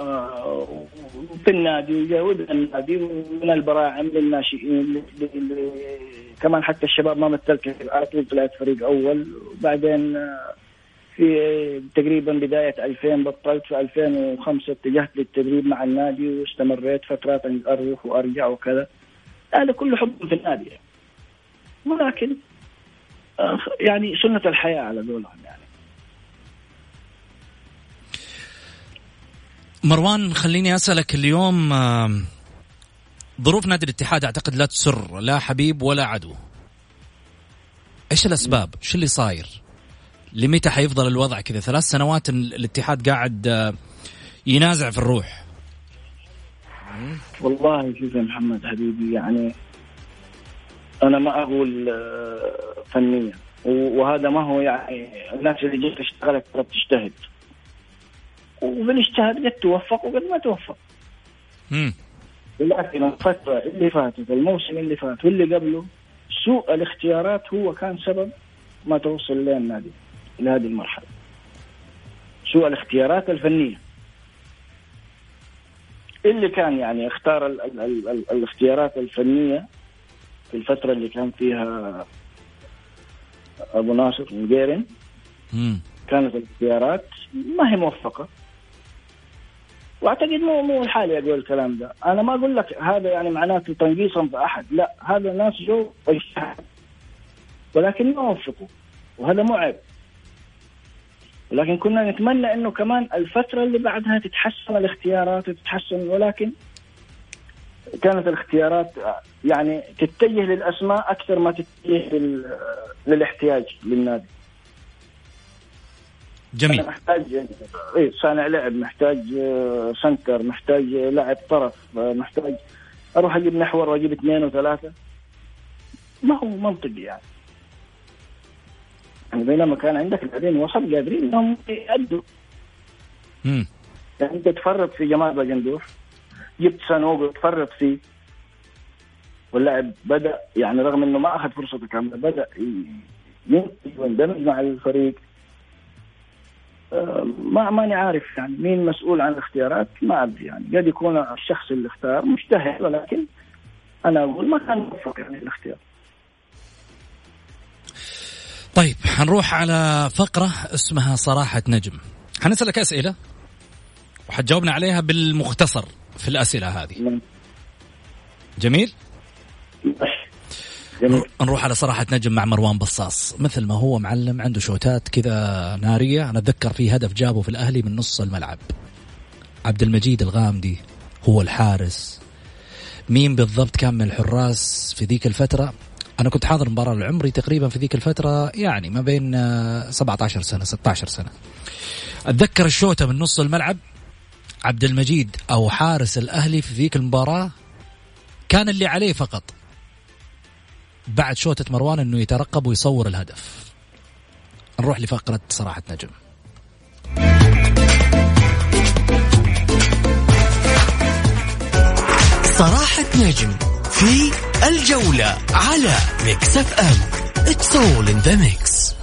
آه، في النادي وجاود النادي من البراعم للناشئين كمان حتى الشباب ما مثلت على طول طلعت فريق أول. وبعدين آه، في تقريبا بداية 2000 بطلت في 2005 اتجهت للتدريب مع النادي واستمريت فترات أروح وأرجع وكذا هذا كله حب في النادي ولكن آه، يعني سنة الحياة على قولهم يعني مروان خليني أسألك اليوم ظروف نادي الاتحاد أعتقد لا تسر لا حبيب ولا عدو إيش الأسباب؟ شو اللي صاير؟ لمتى حيفضل الوضع كذا؟ ثلاث سنوات الاتحاد قاعد آه، ينازع في الروح. والله شوف يا محمد حبيبي يعني أنا ما أقول آه، فنيا وهذا ما هو يعني الناس اللي جت اشتغلت تجتهد وبنجتهد قد توفق وقد ما توفق. امم لكن الفترة اللي فاتت الموسم اللي فات واللي قبله سوء الاختيارات هو كان سبب ما توصل لنا النادي لهذه المرحلة. سوء الاختيارات الفنية؟ اللي كان يعني اختار ال ال ال ال الاختيارات الفنية في الفترة اللي كان فيها أبو ناصر مديرن كانت الاختيارات ما هي موفقة. وأعتقد مو مو الحالي أقول الكلام ده، أنا ما أقول لك هذا يعني معناته تنقيصا في أحد، لا هذا ناس جو ولكن ما وفقوا. وهذا مو عيب. ولكن كنا نتمنى إنه كمان الفترة اللي بعدها تتحسن الاختيارات وتتحسن ولكن كانت الاختيارات يعني تتجه للأسماء أكثر ما تتجه للاحتياج للنادي. جميل. محتاج اي صانع لعب محتاج آه، سنتر محتاج لاعب طرف آه، محتاج أروح أجيب محور وأجيب اثنين وثلاثة. ما هو منطقي يعني. يعني بينما كان عندك لاعبين وسط قادرين إنهم يأدوا. امم يعني أنت تفرط في جمال باجندوح جبت سانوغو تفرط فيه واللاعب بدأ يعني رغم إنه ما أخذ فرصته كاملة بدأ ينتج ويندمج مع الفريق. ما ماني عارف يعني مين مسؤول عن الاختيارات ما أدري يعني. قد يكون الشخص اللي اختار مجتهد ولكن أنا أقول ما كان موفق يعني الاختيار. طيب حنروح على فقرة اسمها صراحة نجم. حنسألك أسئلة وحتجاوبنا عليها بالمختصر في الأسئلة هذه. نعم. جميل؟ جميل. نروح على صراحة نجم مع مروان بصاص. مثل ما هو معلم عنده شوتات كذا نارية. أنا أتذكر في هدف جابه في الأهلي من نص الملعب. عبد المجيد الغامدي هو الحارس. مين بالضبط كان من الحراس في ذيك الفترة؟ أنا كنت حاضر مباراة العمري تقريبا في ذيك الفترة يعني ما بين 17 سنة 16 سنة. أتذكر الشوتة من نص الملعب عبد المجيد أو حارس الأهلي في ذيك المباراة كان اللي عليه فقط. بعد شوتة مروان إنه يترقب ويصور الهدف. نروح لفقرة صراحة نجم. صراحة نجم في الجولة على Mix FM It's all in the mix.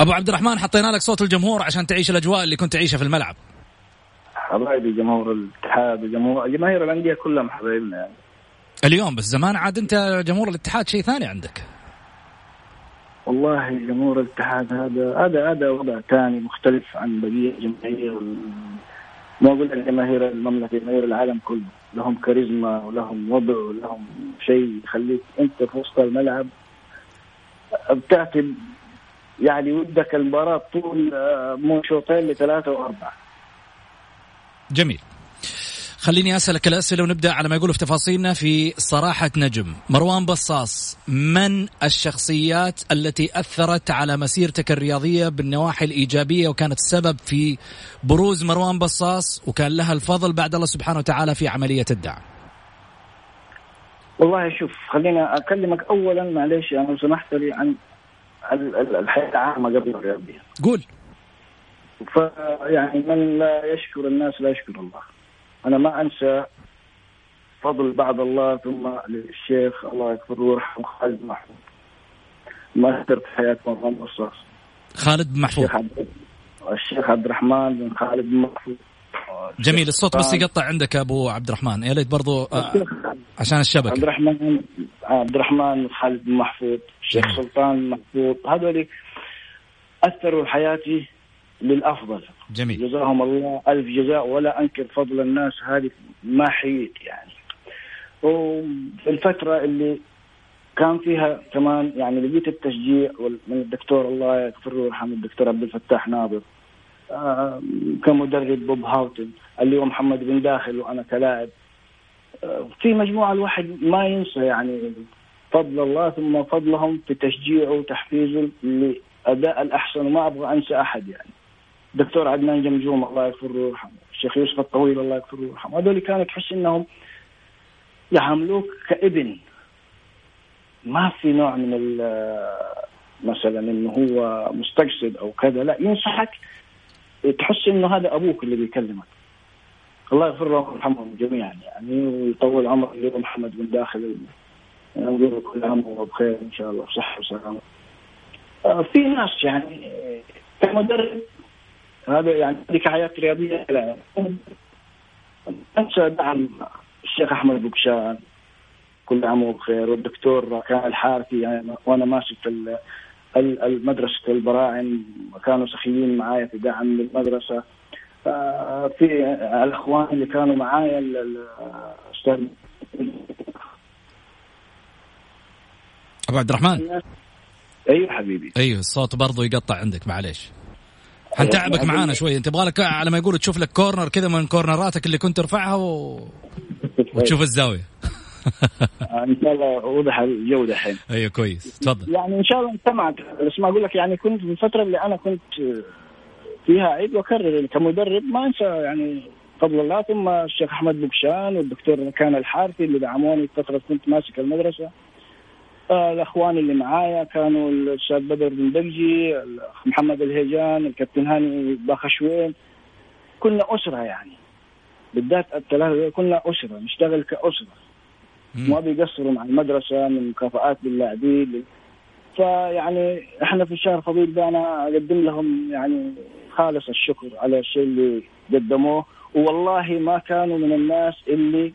أبو عبد الرحمن حطينا لك صوت الجمهور عشان تعيش الأجواء اللي كنت تعيشها في الملعب. حبايبي جمهور الاتحاد وجمهور جماهير الأندية كلهم حبايبنا يعني. اليوم بس زمان عاد أنت جمهور الاتحاد شيء ثاني عندك. والله جمهور الاتحاد هذا هذا هذا وضع ثاني مختلف عن بقية الجماهير ما أقول جماهير المملكة جماهير العالم كله. لهم كاريزما ولهم وضع ولهم شيء يخليك أنت في وسط الملعب. بتعطي يعني ودك المباراة طول مو شوطين لثلاثه وأربعة. جميل. خليني أسألك الأسئلة ونبدأ على ما يقولوا في تفاصيلنا في صراحة نجم. مروان بصاص من الشخصيات التي أثرت على مسيرتك الرياضية بالنواحي الإيجابية وكانت سبب في بروز مروان بصاص وكان لها الفضل بعد الله سبحانه وتعالى في عملية الدعم؟ والله شوف خليني أكلمك اولا معلش أنا لو سمحت لي عن الحياة العامة قبل الرياضية. قول. فيعني من لا يشكر الناس لا يشكر الله. أنا ما أنسى فضل بعد الله ثم للشيخ الله يغفر له ويرحمه خالد محمود ما أثر في حياة مرام الرصاص خالد بن محفوظ. الشيخ عبد الشيخ عبد الرحمن بن خالد بن محفوظ. جميل الصوت بس يقطع عندك أبو عبد الرحمن. يا ليت برضو آه، عشان الشبكة. عبد الرحمن عبد الرحمن خالد بن محفوظ الشيخ سلطان محفوظ. هذول أثروا حياتي للأفضل. جميل. جزاهم الله. ألف جزاء. ولا أنكر فضل الناس. هذه ما حييت يعني. وفي الفترة اللي كان فيها كمان يعني لقيت التشجيع من الدكتور الله يغفر له ويرحمه الدكتور عبد الفتاح ناظر آه، كمدرب بوب هاوتن اللي هو محمد بن داخل وأنا كلاعب. آه، في مجموعة الواحد ما ينسى يعني فضل الله ثم فضلهم في تشجيعه وتحفيزه لأداء الأحسن وما أبغى أنسى أحد يعني. دكتور عدنان جمجوم الله يغفر له ويرحمه. الشيخ يوسف الطويل الله يغفر له ويرحمه. هذول كانوا تحس إنهم يعاملوك كابن. ما في نوع من مثلا إنه هو مستقصد أو كذا لا ينصحك. تحس إنه هذا أبوك اللي بيكلمك. الله يغفر له ويرحمهم جميعا يعني ويطول عمر اللي محمد بن داخل نقول كل عام وهو بخير إن شاء الله بصحه وسلامة. آه، في ناس يعني كمدرب هذا يعني كحياه رياضية لا. أنسى دعم الشيخ أحمد بوكشان كل عام وبخير والدكتور كان الحارثي يعني وأنا ماسك المدرسة البراعم كانوا سخيين معايا في دعم للمدرسة في الأخوان اللي كانوا معايا الأستاذ أبو عبد الرحمن. أيوه حبيبي. أيوه الصوت برضه يقطع عندك معليش. حنتعبك معانا شوي؟ انت يبغى لك على ما يقولوا تشوف لك corner كذا من كورنراتك اللي كنت ترفعها و... وتشوف الزاوية. إن شاء الله وضح الجو دحين أيوه كويس. تفضل. يعني إن شاء الله سمعت بس ما أقول لك يعني كنت في الفترة اللي أنا كنت فيها عيد وأكرر كمدرب ما أنسى يعني فضل الله ثم الشيخ أحمد بقشان والدكتور كان الحارثي اللي دعموني الفترة كنت ماسك المدرسة. آه الأخوان اللي معايا كانوا الأستاذ بدر بن دقجي الاخ محمد الهيجان الكابتن هاني باخشوين. كنا أسرة يعني. بالذات الثلاثة كنا أسرة نشتغل كأسرة. ما بيقصروا مع المدرسة من مكافآت للاعبين فيعني إحنا في الشهر فضيل ده أنا أقدم لهم يعني خالص الشكر على الشيء اللي قدموه. والله ما كانوا من الناس اللي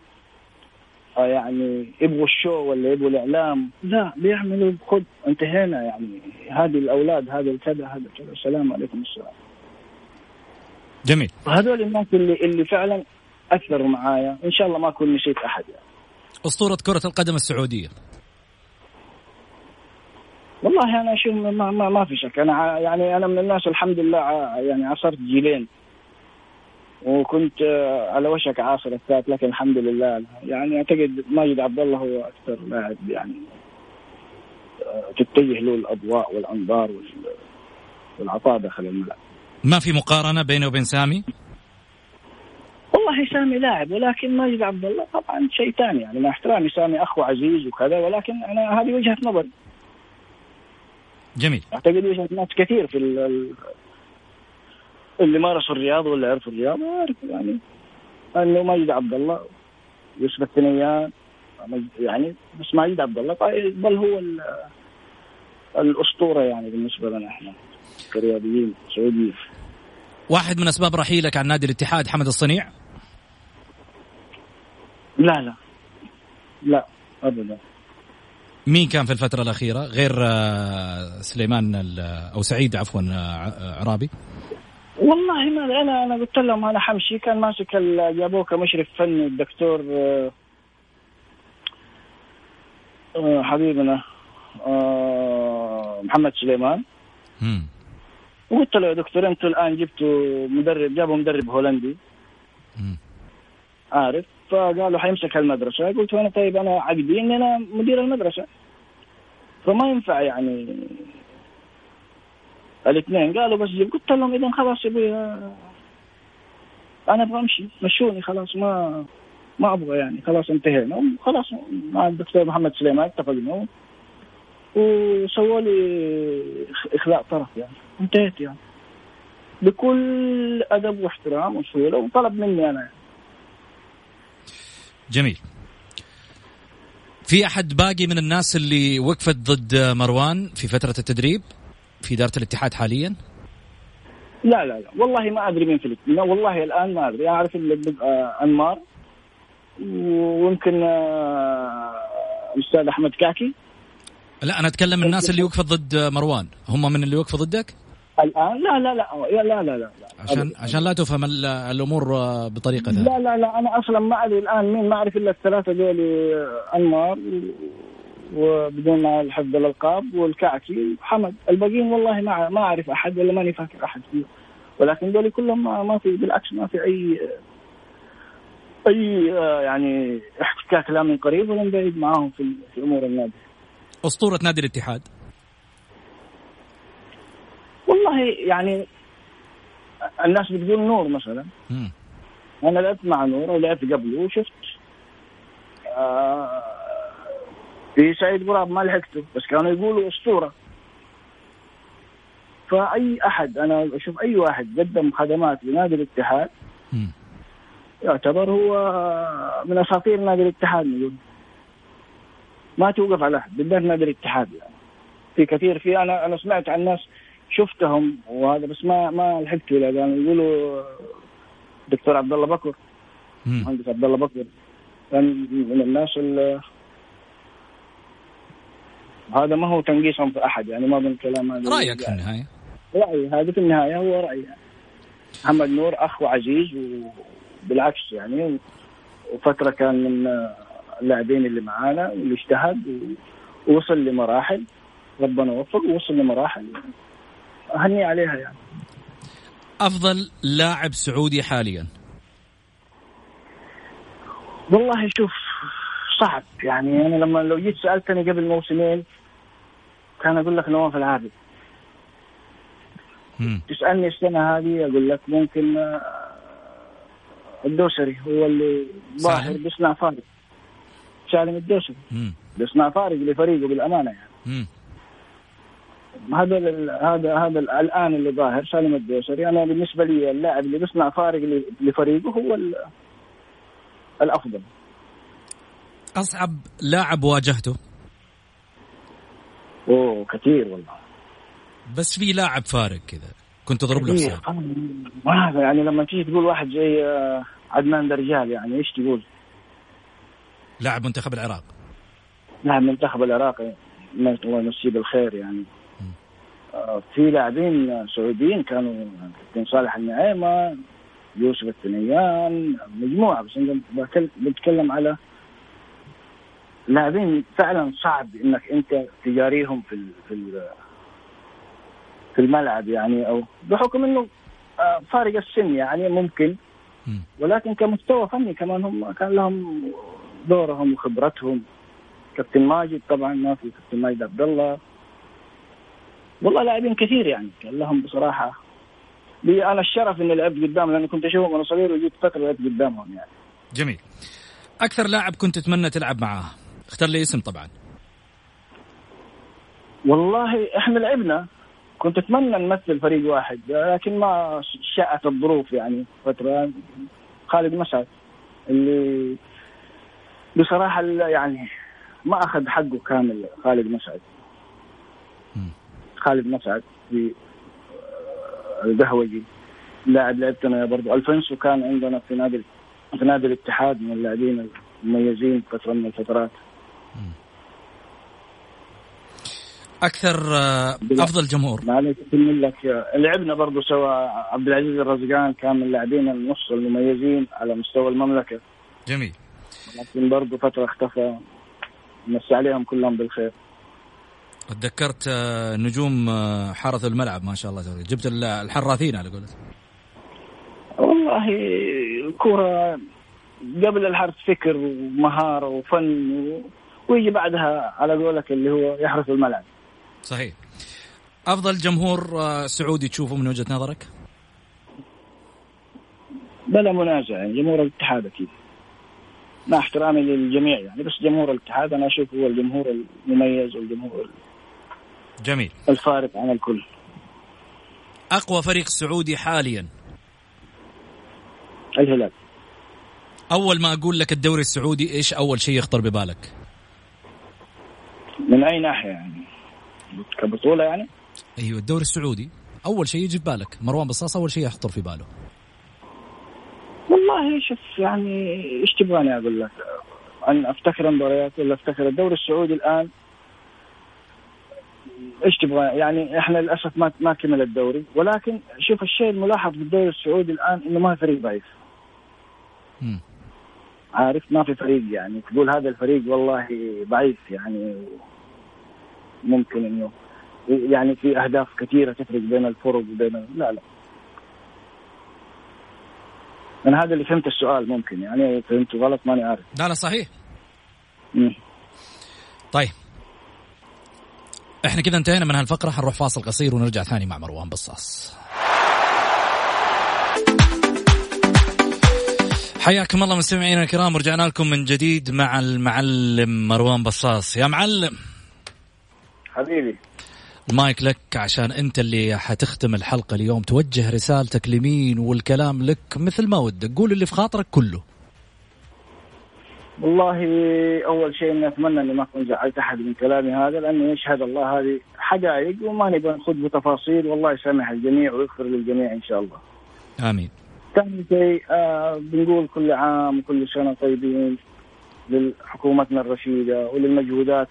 يعني يبغوا الشو ولا يبغوا الإعلام. لا بيعملوا خد انتهينا يعني. هذه الأولاد هذا الكذا هذا كذا السلام عليكم السلام. جميل. هذول الناس اللي اللي فعلا اثروا معايا. إن شاء الله ما أكون نسيت أحد يعني. أسطورة كرة القدم السعودية. والله أنا أشوف ما, ما, ما في شك. أنا يعني أنا من الناس الحمد لله يعني عصرت جيلين. وكنت على وشك عاصر الثالث لكن الحمد لله يعني أعتقد ماجد عبد الله هو أكثر لاعب يعني تتجه له الأضواء والأنظار والعطاء داخل الملعب. ما في مقارنة بينه وبين سامي؟ والله سامي لاعب ولكن ماجد عبد الله طبعا شيء ثاني يعني مع احترامي سامي أخو عزيز وكذا ولكن أنا هذه وجهة نظري جميل. أعتقد وجهة ناس كثير في اللي مارسوا الرياضه واللي عرفوا الرياضه يعرفوا يعني انه ماجد عبد الله يوسف الثنيان يعني بس ماجد عبد الله طيب، بل هو الأسطورة يعني بالنسبة لنا إحنا كرياضيين سعوديين. واحد من أسباب رحيلك عن نادي الاتحاد حمد الصنيع؟ لا لا. لا ابدا. مين كان في الفترة الأخيرة غير آه، سليمان أو سعيد عفوا آه، عرابي؟ والله ما أنا أنا قلت لهم أنا حمشي كان ماسك جابوه كمشرف فني الدكتور آه، حبيبنا محمد سليمان. وقلت له يا دكتور أنتوا الآن جبتوا مدرب جابوا مدرب هولندي. عارف؟ فقالوا حيمسك المدرسة. قلت أنا طيب أنا عقدي إني أنا مدير المدرسة. فما ينفع يعني الاثنين قالوا بس جيب قلت لهم اذا خلاص أبوي أنا أبغى أمشي. مشوني خلاص ما ما أبغى يعني. خلاص انتهينا. خلاص مع الدكتور محمد سليمان اتفقنا. وسووا لي إخلاء طرف يعني. انتهيت يعني. بكل أدب واحترام وسهوله وطلب مني أنا يعني. جميل. في أحد باقي من الناس اللي وقفت ضد مروان في فترة التدريب؟ في إدارة الاتحاد حاليا؟ لا لا لا. والله ما أدري مين في الاتحاد والله الآن ما أدري. أعرف آه، أنمار ويمكن آه، الاستاذ أحمد كاكي. لا أنا أتكلم الناس اللي وقفت ضد مروان. هم من اللي وقفوا ضدك؟ الآن؟ لا لا لا. لا لا لا, لا. عشان عشان لا تفهم الأمور بطريقة لا لا لا. أنا أصلا ما أدري الآن مين. ما أعرف إلا الثلاثة دول أنمار وبدون الحفظ الألقاب والكعكي وحمد. الباقيين والله ما ما أعرف أحد ولا ماني فاكر أحد فيه ولكن دول كلهم ما, ما في بالعكس ما في اي أي يعني احتكاك لا من قريب ولا من بعيد معاهم في, في امور النادي. أسطورة نادي الاتحاد. والله يعني الناس بتقول نور مثلا. مم. أنا لعبت مع نور ولعبت قبله وشفت. آه في سعيد قراب ما لحقته بس كانوا يقولوا أسطورة. فأي أحد أنا أشوف أي واحد قدم خدمات لنادي الاتحاد. يعتبر هو من أساطير نادي الاتحاد. نقول ما توقف على أحد بالذات نادي الاتحاد يعني. في كثير في أنا أنا سمعت عن ناس شفتهم وهذا بس ما ما لحقت ولا كانوا يقولوا دكتور عبد الله بكر مهندس عبد الله بكر كان من الناس اللي هذا ما هو تنقيصهم في أحد يعني ما بين كلام هذا. رأيك في النهاية؟ رأيي هذا في النهاية هو رايي يعني. محمد نور أخ وعزيز وبالعكس يعني وفترة كان من اللاعبين اللي معانا واللي اجتهد ووصل لمراحل ربنا وفق ووصل لمراحل اهني عليها يعني. أفضل لاعب سعودي حاليا؟ والله شوف صعب يعني. أنا لما لو جيت سألتني قبل موسمين كان أقول لك نواف العابد تسألني السنة هذه أقول لك ممكن آه، الدوسري هو اللي ظاهر بيصنع فارق سالم الدوسري. بيصنع فارق لفريقه بالأمانة يعني. هذا هذا هذا الآن اللي ظاهر سالم الدوسري. أنا بالنسبة لي اللاعب اللي بيصنع فارق لفريقه هو الأفضل. أصعب لاعب واجهته؟ أوه كثير والله. بس في لاعب فارق كذا. كنت تضرب له حساب. ما يعني لما تيجي تقول واحد زي آه، عدنان درجال يعني إيش تقول؟ لاعب منتخب العراق. لاعب منتخب العراق الله يمسيه بالخير يعني. في لاعبين سعوديين كانوا كابتن صالح النعيمة يوسف الثنيان مجموعة بس بتكلم على لاعبين فعلا صعب إنك أنت تجاريهم في في في الملعب يعني أو بحكم إنه آه، فارق السن يعني ممكن. ولكن كمستوى فني كمان هم كان لهم دورهم وخبرتهم. كابتن ماجد طبعا ما في كابتن ماجد عبد الله. والله لاعبين كثير يعني كان لهم بصراحة. لي أنا الشرف إني لعبت قدام لأني كنت أشوفهم وأنا صغير وجيت فترة لعبت قدامهم يعني. جميل. أكثر لاعب كنت تتمنى تلعب معاه؟ اختار لي اسم طبعا. والله إحنا لعبنا. كنت أتمنى نمثل فريق واحد لكن ما شاءت الظروف يعني فترة. خالد مسعد اللي بصراحة يعني ما أخذ حقه كامل خالد مسعد خالد مسعد في القهوجي. لاعب لعبت أنا برضه الفنسو كان عندنا في نادي في نادي الاتحاد من اللاعبين المميزين فترة من الفترات. أكثر آه، أفضل جمهور. معلش لك لعبنا برضه سوا. عبد العزيز الرزقان كان من اللاعبين النص المميزين على مستوى المملكة. جميل. لكن برضه فترة اختفى. نمسي عليهم كلهم بالخير. تذكرت آه، نجوم آه، حارة الملعب ما شاء الله جبت الحراثين على قولتك والله الكرة قبل الحرث فكر ومهارة وفن ويجي بعدها على قولك اللي هو يحرث الملعب. صحيح. أفضل جمهور آه، سعودي تشوفه من وجهة نظرك؟ بلا منازع يعني جمهور الاتحاد أكيد. مع احترامي للجميع يعني بس جمهور الاتحاد أنا أشوف هو الجمهور المميز والجمهور جميل. الفارق عن الكل. أقوى فريق سعودي حاليا؟ الهلال. أول ما أقول لك الدوري السعودي إيش أول شيء يخطر ببالك؟ من أي ناحية يعني؟ كبطولة يعني؟ أيوه الدوري السعودي. أول شيء يجي في بالك. مروان بصاص أول شيء يخطر في باله. والله شوف يعني إيش تبغاني أقول لك؟ أن افتكر المباريات ولا افتكر الدوري السعودي الآن؟ إيش تبغى يعني إحنا للأسف ما ما كمل الدوري. ولكن شوف الشيء الملاحظ في الدوري السعودي الآن إنه ما في فريق ضعيف. عارف؟ ما في فريق يعني. تقول هذا الفريق والله ضعيف يعني. ممكن إنه يعني في أهداف كثيرة تفرق بين الفرق وبين لا لا. أنا هذا اللي فهمت السؤال ممكن يعني فهمته غلط ماني عارف. لا لا صحيح. مم. طيب. إحنا كذا انتهينا من هالفقرة حنروح فاصل قصير ونرجع ثاني مع مروان بصاص حياكم الله مستمعينا الكرام ورجعنا لكم من جديد مع المعلم مروان بصاص يا معلم. حبيبي. المايك لك عشان انت اللي حتختم الحلقة اليوم. توجه رسالتك لمين والكلام لك مثل ما ودك. قول اللي في خاطرك كله. والله أول شيء إني أتمنى إني ما أكون زعلت أحد من كلامي هذا لأنه يشهد الله هذه حقائق وما نبغى نخوض بتفاصيل. والله يسامح الجميع ويغفر للجميع إن شاء الله. آمين. ثاني شيء آه بنقول كل عام وكل سنة طيبين لحكومتنا الرشيدة وللمجهودات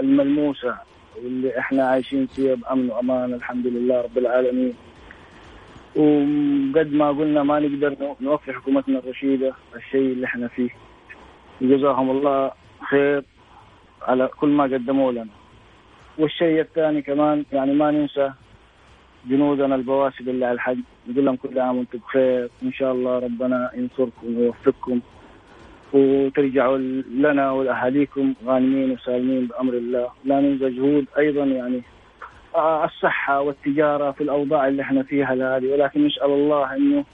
الملموسة. واللي إحنا عايشين فيها بأمن وأمان الحمد لله رب العالمين. وقد ما قلنا ما نقدر نوفي حكومتنا الرشيدة الشيء اللي إحنا فيه. جزاهم الله خير على كل ما قدموا لنا والشيء الثاني كمان يعني ما ننسى جنودنا البواسل اللي على الحج نقول لهم كل عام وأنتم بخير إن شاء الله ربنا ينصركم ويوفقكم وترجعوا لنا ولاهاليكم غانمين وسالمين بأمر الله. لا ننسى جهود أيضا يعني آه، الصحة والتجارة في الأوضاع اللي إحنا فيها هذه ولكن نسأل الله إنه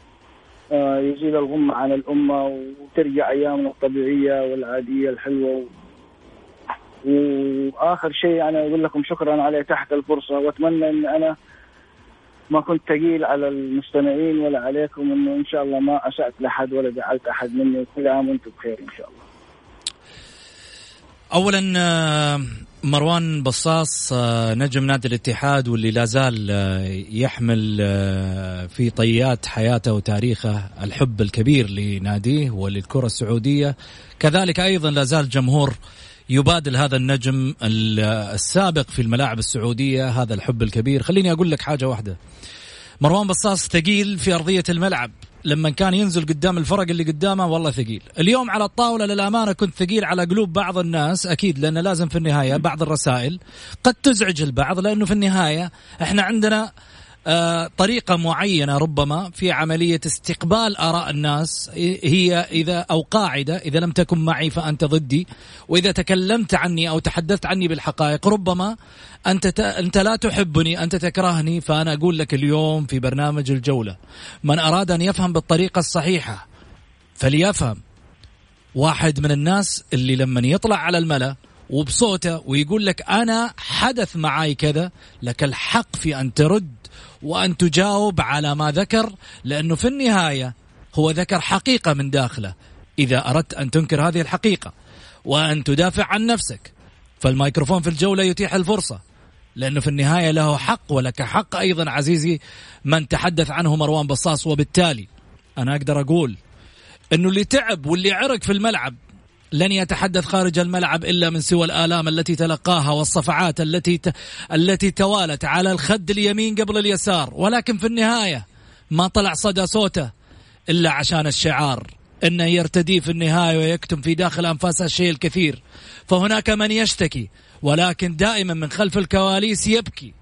آه، يزيل الغمة عن الأمة وترجع أيامنا الطبيعية والعادية الحلوة. وآخر شيء أنا أقول لكم شكرا على تحت الفرصة. وأتمنى أن أنا ما كنت ثقيل على المستمعين ولا عليكم إنه إن شاء الله ما اسات لأحد ولا زعلت أحد مني وكل عام وأنتم بخير إن شاء الله. اولا آه، مروان بصاص آه، نجم نادي الاتحاد واللي لا زال آه، يحمل في طيات حياته وتاريخه الحب الكبير لناديه وللكرة السعودية كذلك أيضا لا زال جمهور يبادل هذا النجم السابق في الملاعب السعودية هذا الحب الكبير. خليني أقول لك حاجة واحدة. مروان بصاص ثقيل في أرضية الملعب. لما كان ينزل قدام الفرق اللي قدامه والله ثقيل. اليوم على الطاولة للأمانة كنت ثقيل على قلوب بعض الناس أكيد لأن لازم في النهاية بعض الرسائل قد تزعج البعض لأنه في النهاية إحنا عندنا طريقة معينة ربما في عملية استقبال آراء الناس. هي إذا أو قاعدة إذا لم تكن معي فأنت ضدي. وإذا تكلمت عني أو تحدثت عني بالحقائق ربما أنت. أنت لا تحبني أنت تكرهني فأنا أقول لك اليوم في برنامج الجولة من أراد أن يفهم بالطريقة الصحيحة فليفهم. واحد من الناس اللي لما يطلع على الملأ وبصوته ويقول لك أنا حدث معي كذا لك الحق في أن ترد. وأن تجاوب على ما ذكر لأنه في النهاية هو ذكر حقيقة من داخله. إذا أردت أن تنكر هذه الحقيقة وأن تدافع عن نفسك فالميكروفون في الجولة يتيح الفرصة لأنه في النهاية له حق ولك حق أيضا عزيزي من تحدث عنه مروان بصاص. وبالتالي أنا أقدر أقول أنه اللي تعب واللي عرق في الملعب لن يتحدث خارج الملعب إلا من سوى الآلام التي تلقاها والصفعات التي ت... التي توالت على الخد اليمين قبل اليسار. ولكن في النهاية ما طلع صدى صوته إلا عشان الشعار. إنه يرتدي في النهاية ويكتم في داخل انفاسه الشيء الكثير. فهناك من يشتكي ولكن دائما من خلف الكواليس يبكي.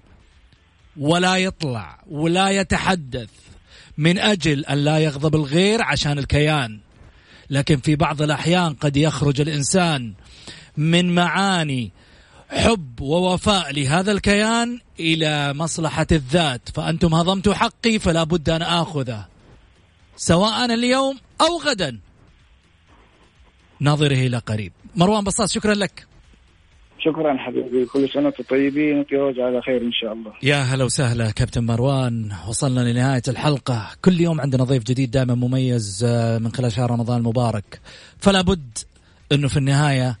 ولا يطلع ولا يتحدث من أجل أن لا يغضب الغير عشان الكيان. لكن في بعض الأحيان قد يخرج الإنسان من معاني حب ووفاء لهذا الكيان إلى مصلحة الذات. فأنتم هضمتوا حقي فلا بد أن آخذه. سواء اليوم أو غدا. ناظره إلى قريب. مروان بصاص شكرا لك. شكرا حبيبي. كل سنة وأنتم طيبين وتوج على خير إن شاء الله. يا هلا وسهلا كابتن مروان. وصلنا لنهاية الحلقة. كل يوم عندنا ضيف جديد دائما مميز آه، من خلال شهر رمضان المبارك. فلا بد أنه في النهاية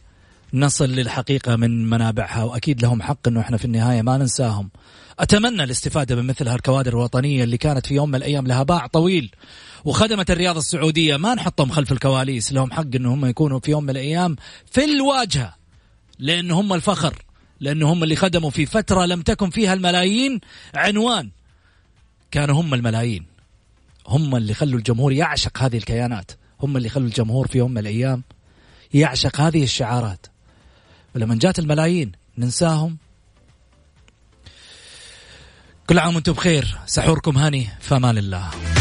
نصل للحقيقة من منابعها وأكيد لهم حق أنه إحنا في النهاية ما ننساهم. أتمنى الاستفادة من مثل هالكوادر الوطنية اللي كانت في يوم من الأيام لها باع طويل. وخدمت الرياضة السعودية ما نحطهم خلف الكواليس. لهم حق أنهم يكونوا في يوم من الأيام في الواجهة. لأن هم الفخر لأن هم اللي خدموا في فترة لم تكن فيها الملايين عنوان. كانوا هم الملايين. هم اللي خلوا الجمهور يعشق هذه الكيانات. هم اللي خلوا الجمهور في يوم من الأيام يعشق هذه الشعارات. ولما جات الملايين ننساهم. كل عام وأنتم بخير. سحوركم هاني فمان الله.